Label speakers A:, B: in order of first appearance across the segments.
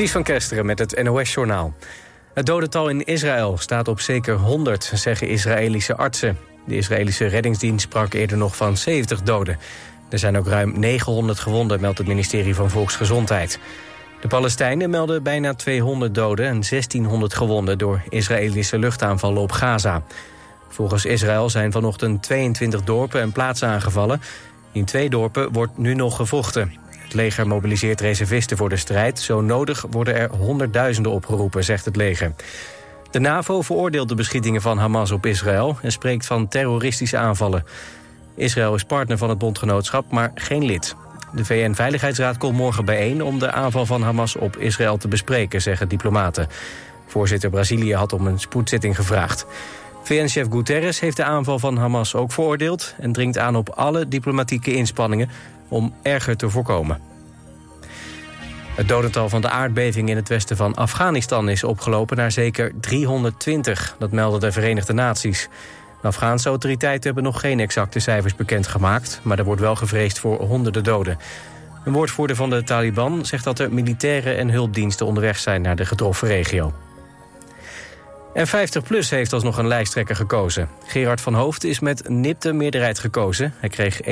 A: Ties van Kesteren met het NOS-journaal. Het dodental in Israël staat op zeker 100, zeggen Israëlische artsen. De Israëlische reddingsdienst sprak eerder nog van 70 doden. Er zijn ook ruim 900 gewonden, meldt het ministerie van Volksgezondheid. De Palestijnen melden bijna 200 doden en 1600 gewonden... door Israëlische luchtaanvallen op Gaza. Volgens Israël zijn vanochtend 22 dorpen en plaatsen aangevallen. In twee dorpen wordt nu nog gevochten. Het leger mobiliseert reservisten voor de strijd. Zo nodig worden er honderdduizenden opgeroepen, zegt het leger. De NAVO veroordeelt de beschietingen van Hamas op Israël... en spreekt van terroristische aanvallen. Israël is partner van het bondgenootschap, maar geen lid. De VN-veiligheidsraad komt morgen bijeen om de aanval van Hamas op Israël te bespreken, zeggen diplomaten. Voorzitter Brazilië had om een spoedzitting gevraagd. VN-chef Guterres heeft de aanval van Hamas ook veroordeeld... en dringt aan op alle diplomatieke inspanningen om erger te voorkomen. Het dodental van de aardbeving in het westen van Afghanistan is opgelopen naar zeker 320. Dat melden de Verenigde Naties. De Afghaanse autoriteiten hebben nog geen exacte cijfers bekendgemaakt... maar er wordt wel gevreesd voor honderden doden. Een woordvoerder van de Taliban zegt dat er militairen en hulpdiensten onderweg zijn naar de getroffen regio. En 50PLUS heeft alsnog een lijsttrekker gekozen. Gerard van Hoofd is met nipte meerderheid gekozen. Hij kreeg 51%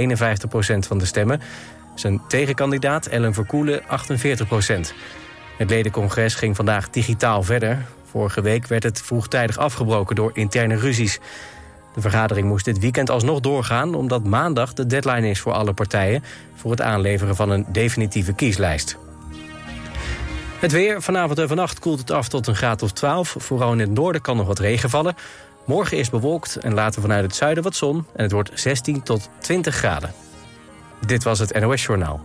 A: van de stemmen. Zijn tegenkandidaat Ellen Verkoelen 48% Het ledencongres ging vandaag digitaal verder. Vorige week werd het vroegtijdig afgebroken door interne ruzies. De vergadering moest dit weekend alsnog doorgaan... omdat maandag de deadline is voor alle partijen... voor het aanleveren van een definitieve kieslijst. Het weer. Vanavond en vannacht koelt het af tot een graad of 12. Vooral in het noorden kan nog wat regen vallen. Morgen is bewolkt en later vanuit het zuiden wat zon. En het wordt 16 tot 20 graden. Dit was het NOS Journaal.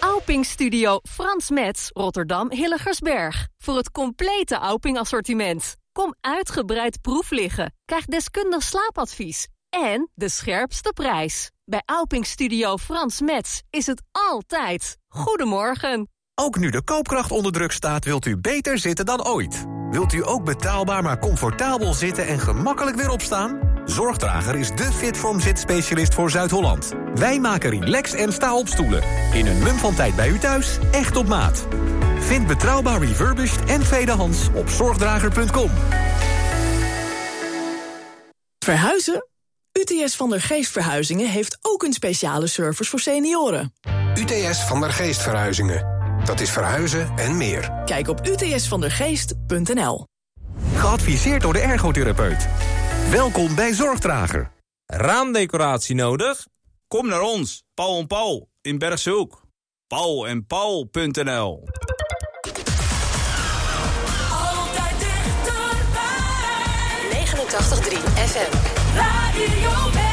B: Auping Studio Frans Metz, Rotterdam Hilligersberg. Voor het complete Auping assortiment. Kom uitgebreid proef liggen. Krijg deskundig slaapadvies. En de scherpste prijs. Bij Auping Studio Frans Metz is het altijd. Goedemorgen.
C: Ook nu de koopkracht onder druk staat, wilt u beter zitten dan ooit. Wilt u ook betaalbaar maar comfortabel zitten en gemakkelijk weer opstaan? Zorgdrager is de Fitform zitspecialist voor Zuid-Holland. Wij maken relax en sta-opstoelen. In een mum van tijd bij u thuis, echt op maat. Vind betrouwbaar refurbished en tweedehands op zorgdrager.com.
D: Verhuizen? UTS van der Geest Verhuizingen heeft ook een speciale service voor senioren.
E: UTS van der Geest Verhuizingen. Dat is verhuizen en meer.
D: Kijk op utsvandergeest.nl.
C: Geadviseerd door de ergotherapeut. Welkom bij Zorgdrager.
F: Raamdecoratie nodig? Kom naar ons, Paul en Paul in Bergshoek. Paul en Paul.nl
G: Altijd dichterbij.
H: 89.3 FM.
G: Radio West.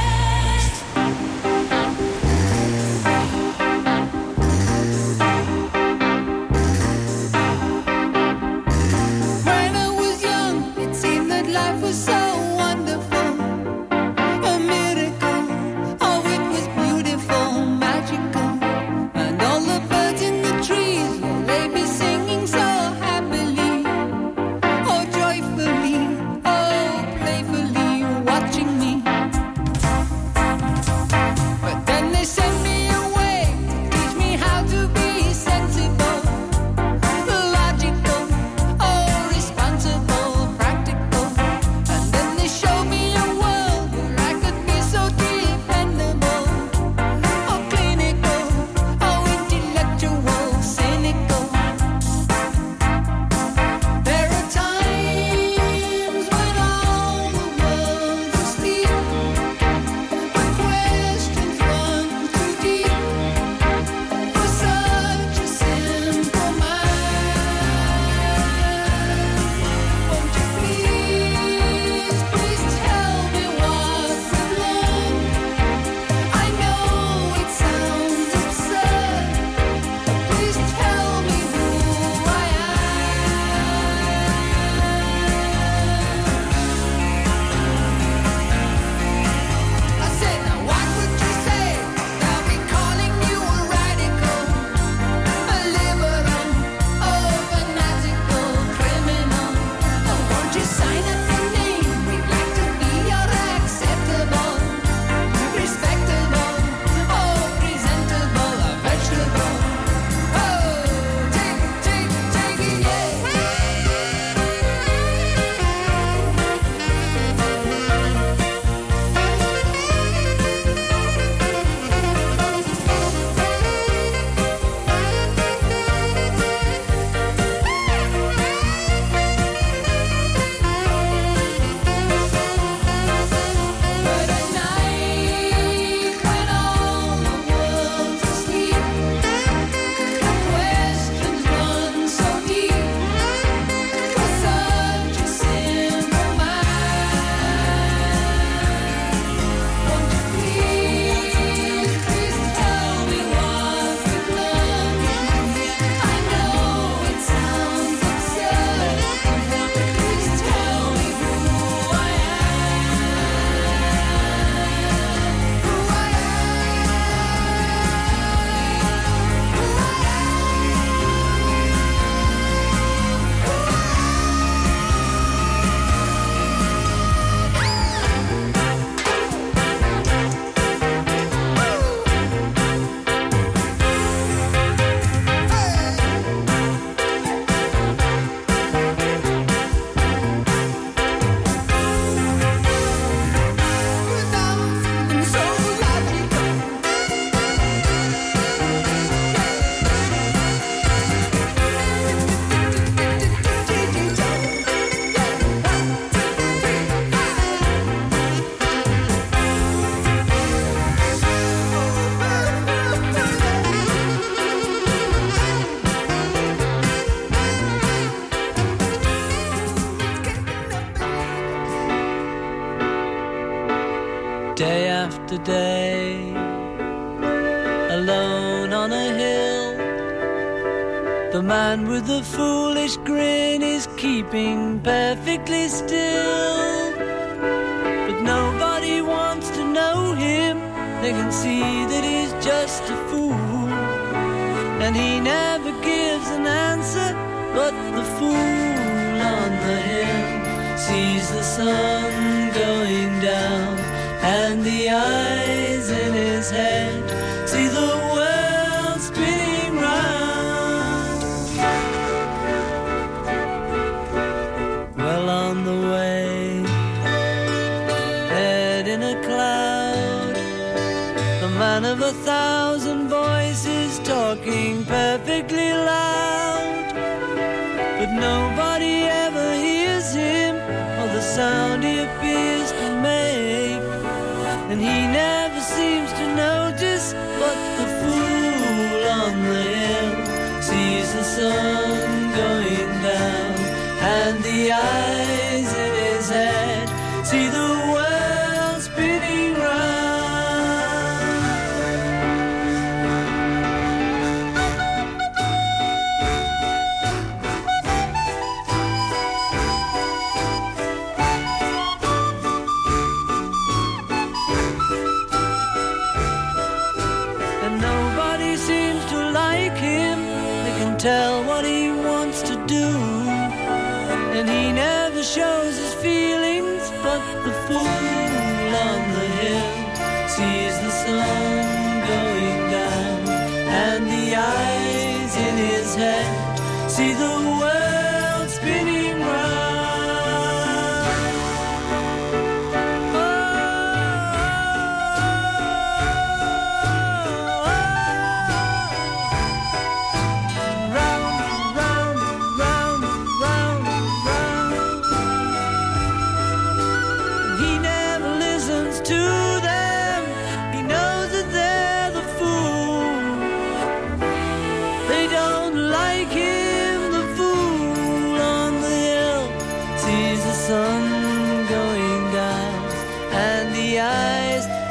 I: A
J: thousand voices talking perfectly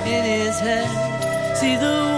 J: in his head, See the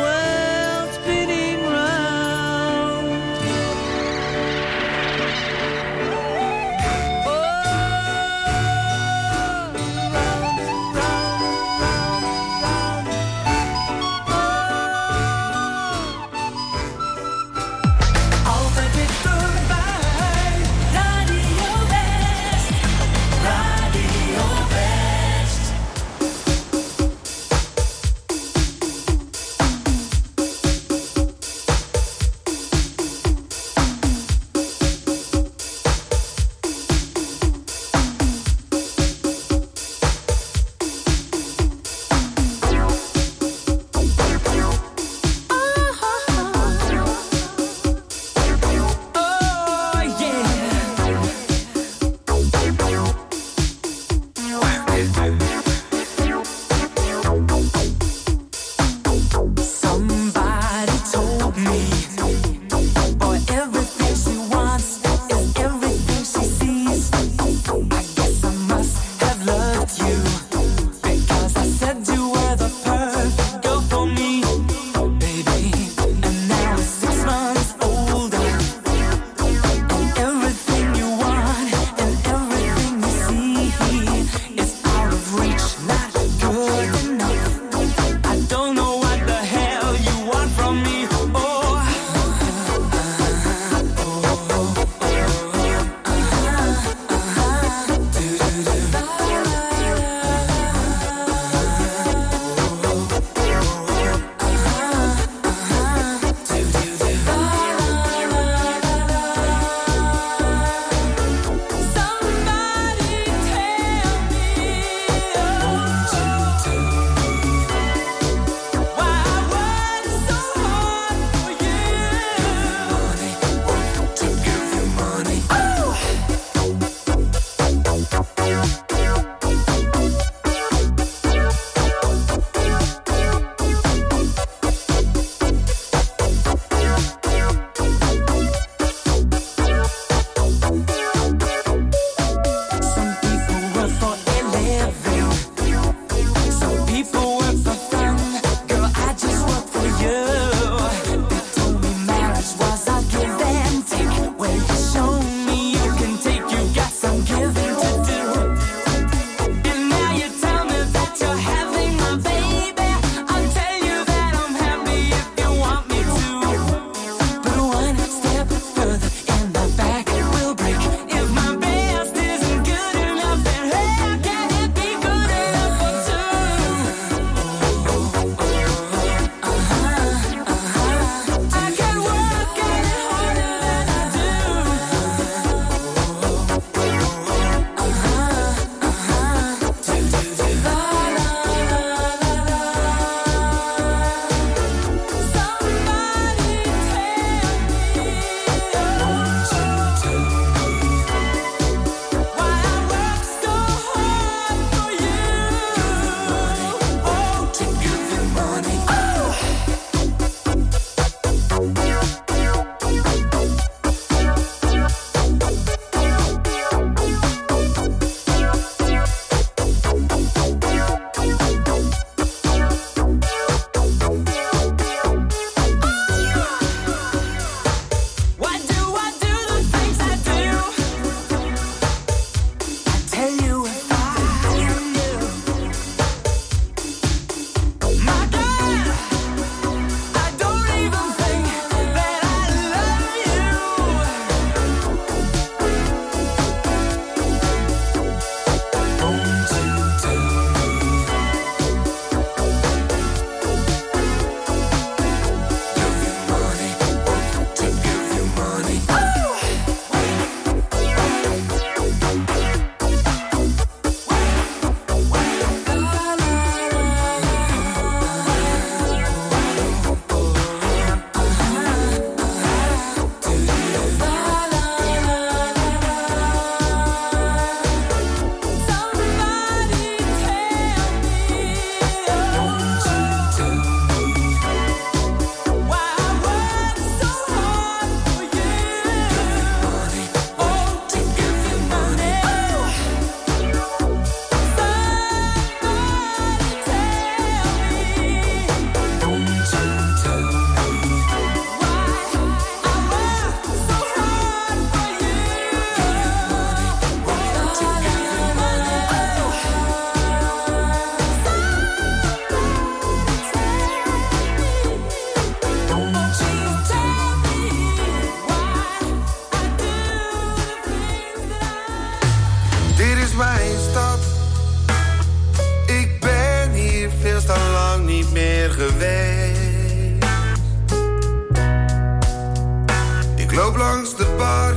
K: loop langs de bar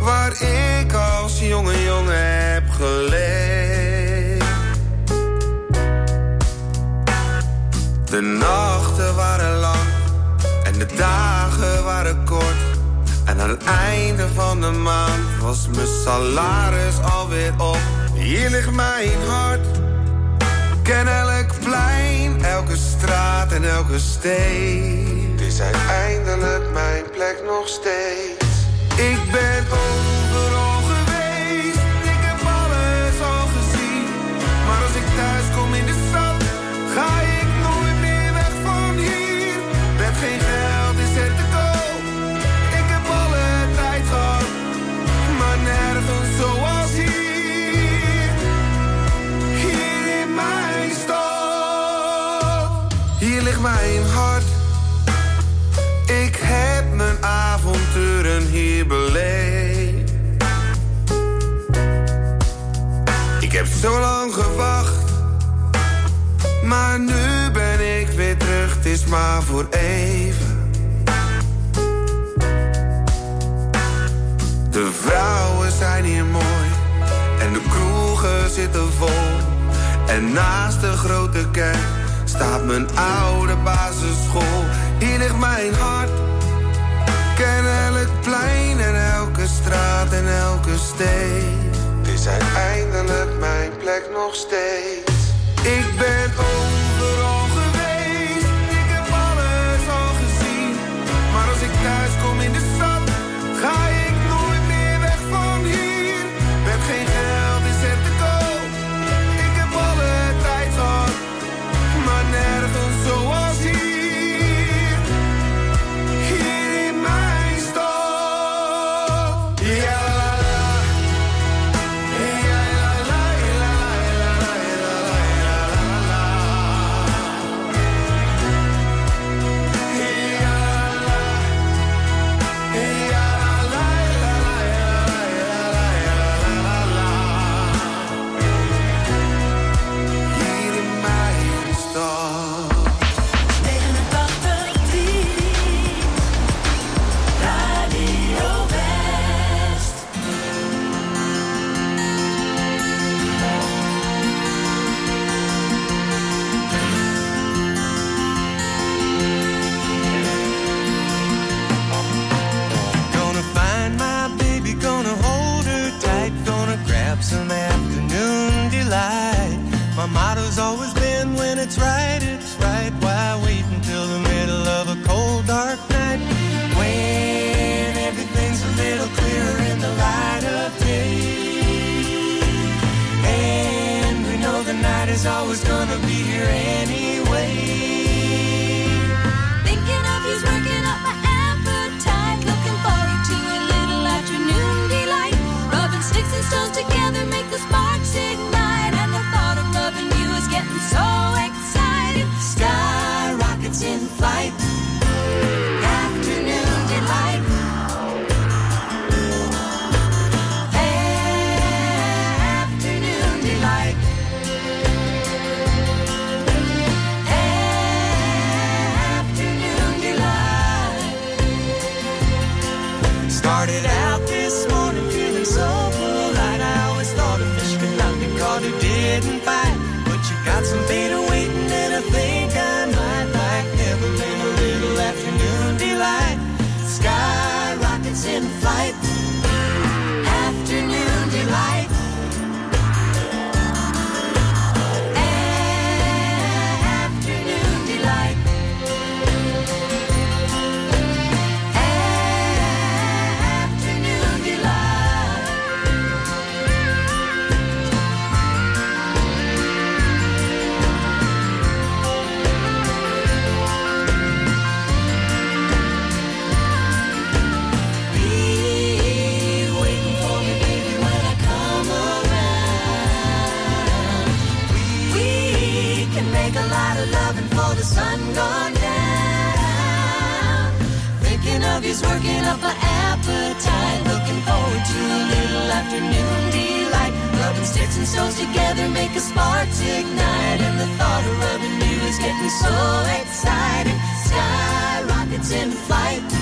K: waar ik als jonge jongen heb geleefd. De nachten waren lang en de dagen waren kort. En aan het einde van de maand was mijn salaris alweer op. Hier ligt mijn hart. Ken elk plein, elke straat en elke steeg. Is uiteindelijk mijn plek nog steeds. Ik ben overal geweest, ik heb alles al gezien. Maar als ik thuis kom in de stad, ga ik nooit meer weg van hier. Met geen geld is het te koop. Ik heb alle tijd gehad, maar nergens zoals hier. Hier in mijn stad. Hier ligt mijn hart. Zo lang gewacht. Maar nu ben ik weer terug, het is maar voor even. De vrouwen zijn hier mooi en de kroegen zitten vol. En naast de grote kerk staat mijn oude basisschool. Hier ligt mijn hart. Ken elk plein en elke straat en elke steeg. Het is uiteindelijk mijn plek nog steeds. Ik ben overal Started out this morning feeling so polite. I always thought a fish could not be caught who didn't bite. But you got some beta waiting, and I think I might like Evelyn a little afternoon delight.
L: Sky rockets in flight. Working up an appetite. Looking forward to a little afternoon delight. Rubbing sticks and stones together make a sparks ignite. And the thought of rubbing you is getting so exciting. Sky rockets in flight.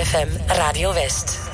L: 89.3 FM Radio West.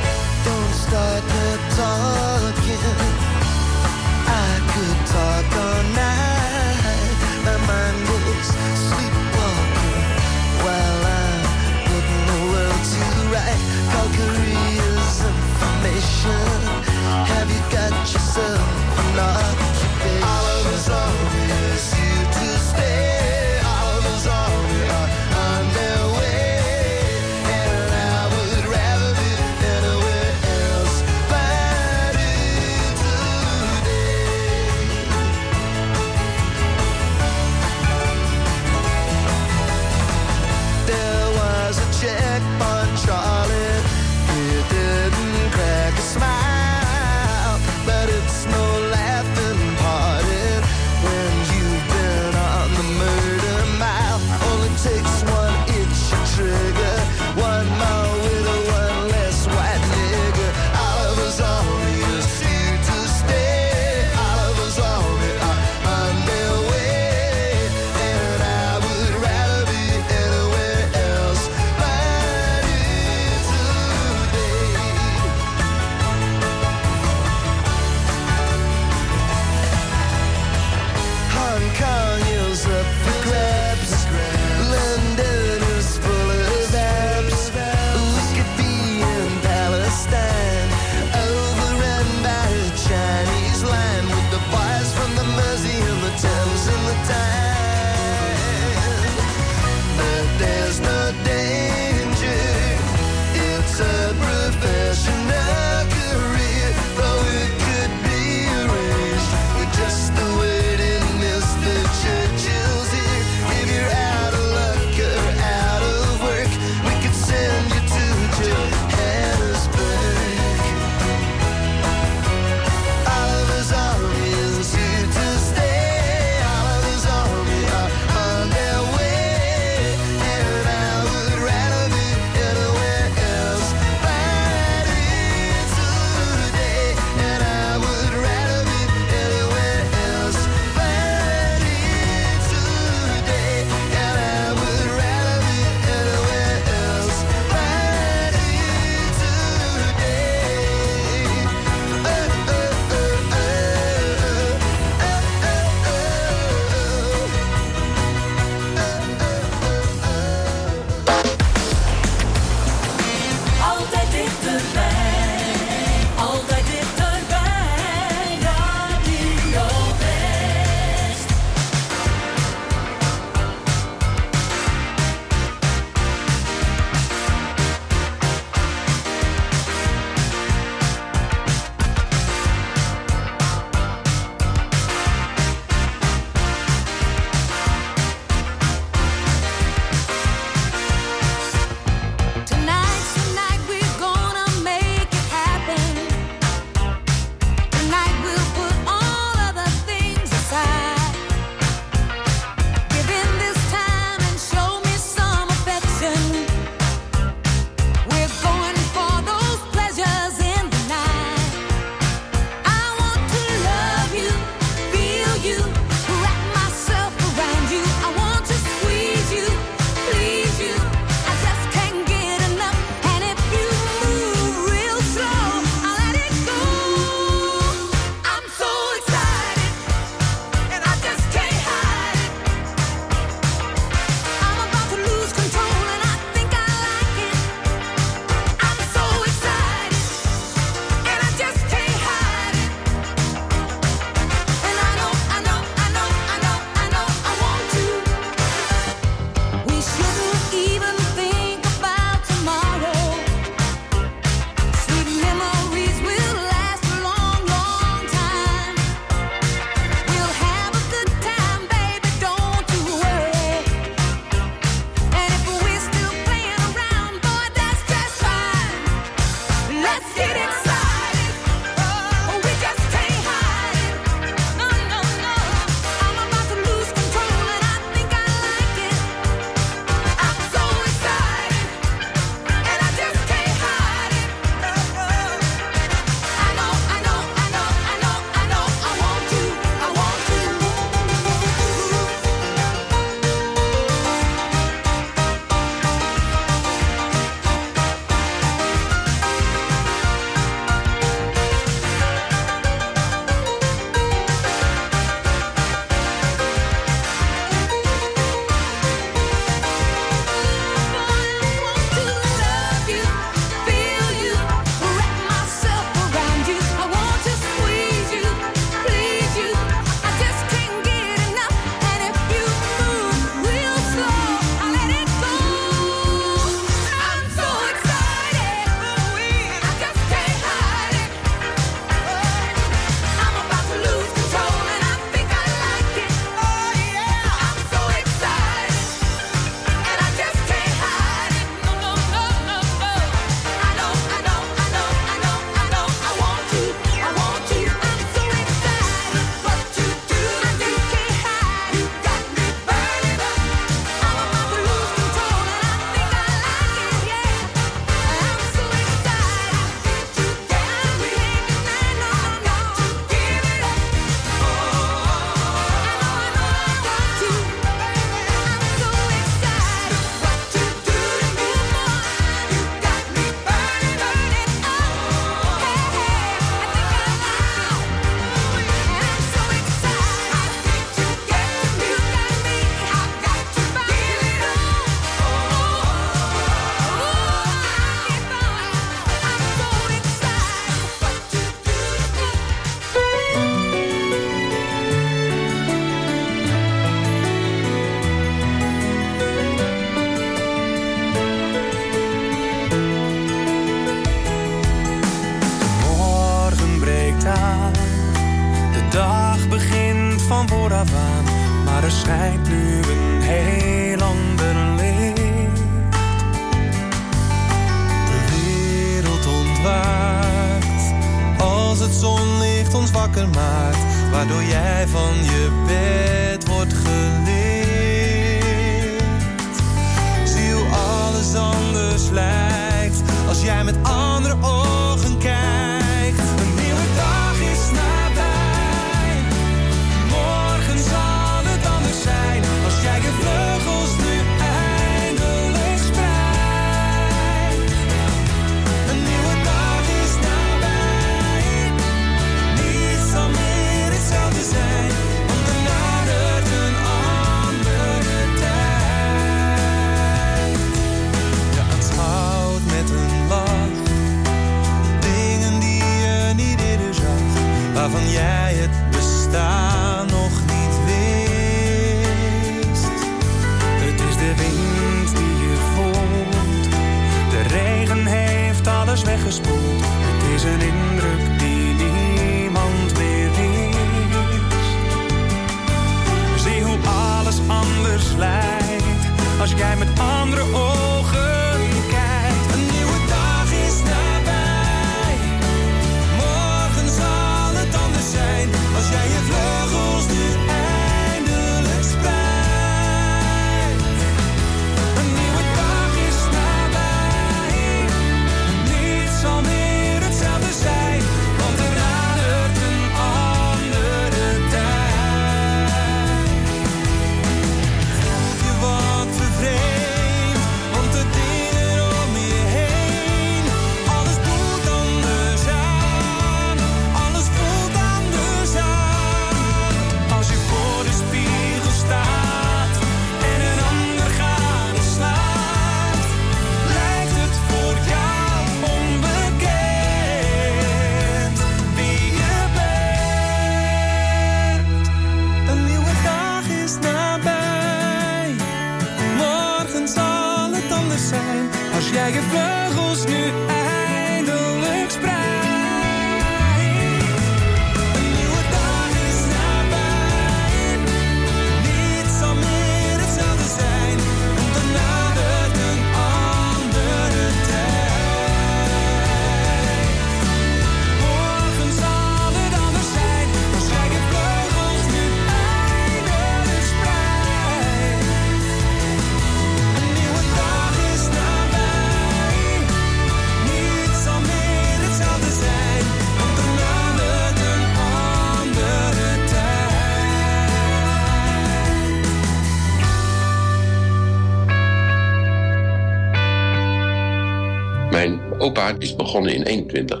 M: begonnen in 21.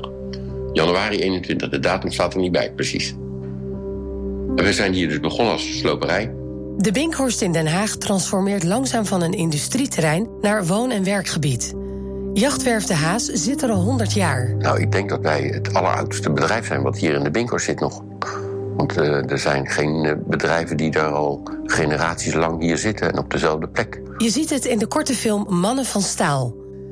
M: Januari 21, de datum staat er niet bij precies. En we zijn hier dus begonnen als sloperij.
H: De Binkhorst in Den Haag transformeert langzaam van een industrieterrein naar woon- en werkgebied. Jachtwerf De Haas zit er al 100 jaar.
M: Nou, ik denk dat wij het alleroudste bedrijf zijn wat hier in de Binkhorst zit nog. Want eh, er zijn geen eh, bedrijven die daar al generaties lang hier zitten en op dezelfde plek.
H: Je ziet het in de korte film Mannen van Staal.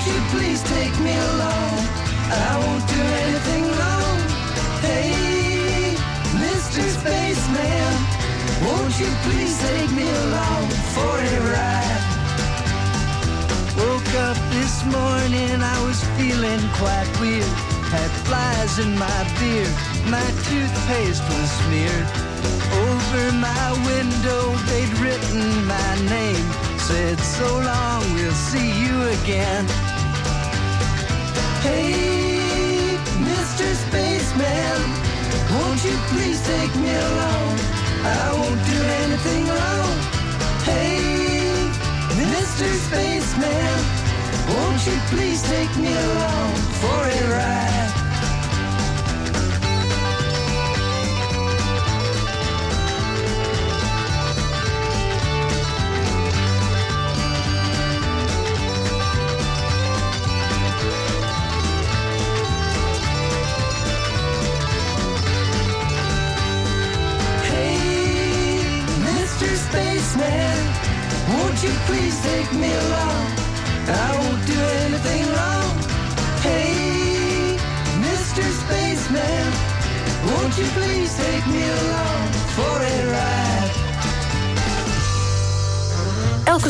J: Won't you please take me along? I won't do anything wrong. Hey, Mr. Spaceman, won't you please take me along for a ride? Woke up this morning, I was feeling quite weird. Had flies in my beard, my toothpaste was smeared. Over my window, they'd written my name. Said, so long, we'll see you again. Hey, Mr. Spaceman, won't you please take me along? I won't do anything wrong. Hey, Mr. Spaceman, won't you please take me along for a ride?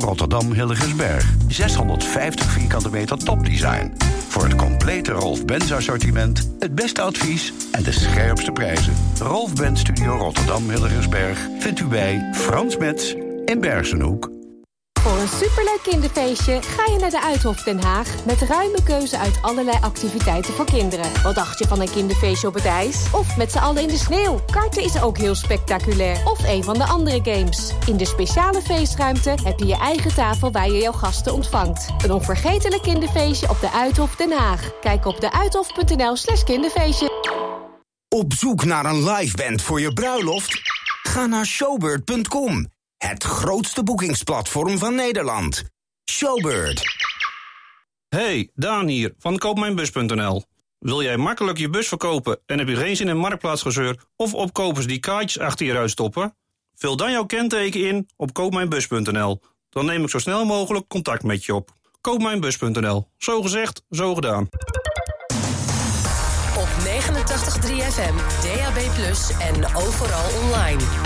N: Rotterdam Hilligersberg. 650 vierkante meter topdesign. Voor het complete Rolf Benz assortiment, het beste advies en de scherpste prijzen. Rolf Benz Studio Rotterdam Hilligersberg vindt u bij Frans Metz in Bergenhoek.
B: Een superleuk kinderfeestje ga je naar de Uithof Den Haag... met ruime keuze uit allerlei activiteiten voor kinderen. Wat dacht je van een kinderfeestje op het ijs? Of met z'n allen in de sneeuw? Karten is ook heel spectaculair. Of een van de andere games. In de speciale feestruimte heb je je eigen tafel waar je jouw gasten ontvangt. Een onvergetelijk kinderfeestje op de Uithof Den Haag. Kijk op deuithof.nl slash kinderfeestje.
O: Op zoek naar een live band voor je bruiloft? Ga naar showbird.com. Het grootste boekingsplatform van Nederland. Showbird.
P: Hey, Daan hier van koopmijnbus.nl. Wil jij makkelijk je bus verkopen en heb je geen zin in marktplaatsgezeur of opkopers die kaartjes achter je ruit stoppen? Vul dan jouw kenteken in op koopmijnbus.nl. Dan neem ik zo snel mogelijk contact met je op. Koopmijnbus.nl. Zo gezegd, zo gedaan.
Q: Op 89.3 FM, DAB+, en overal online.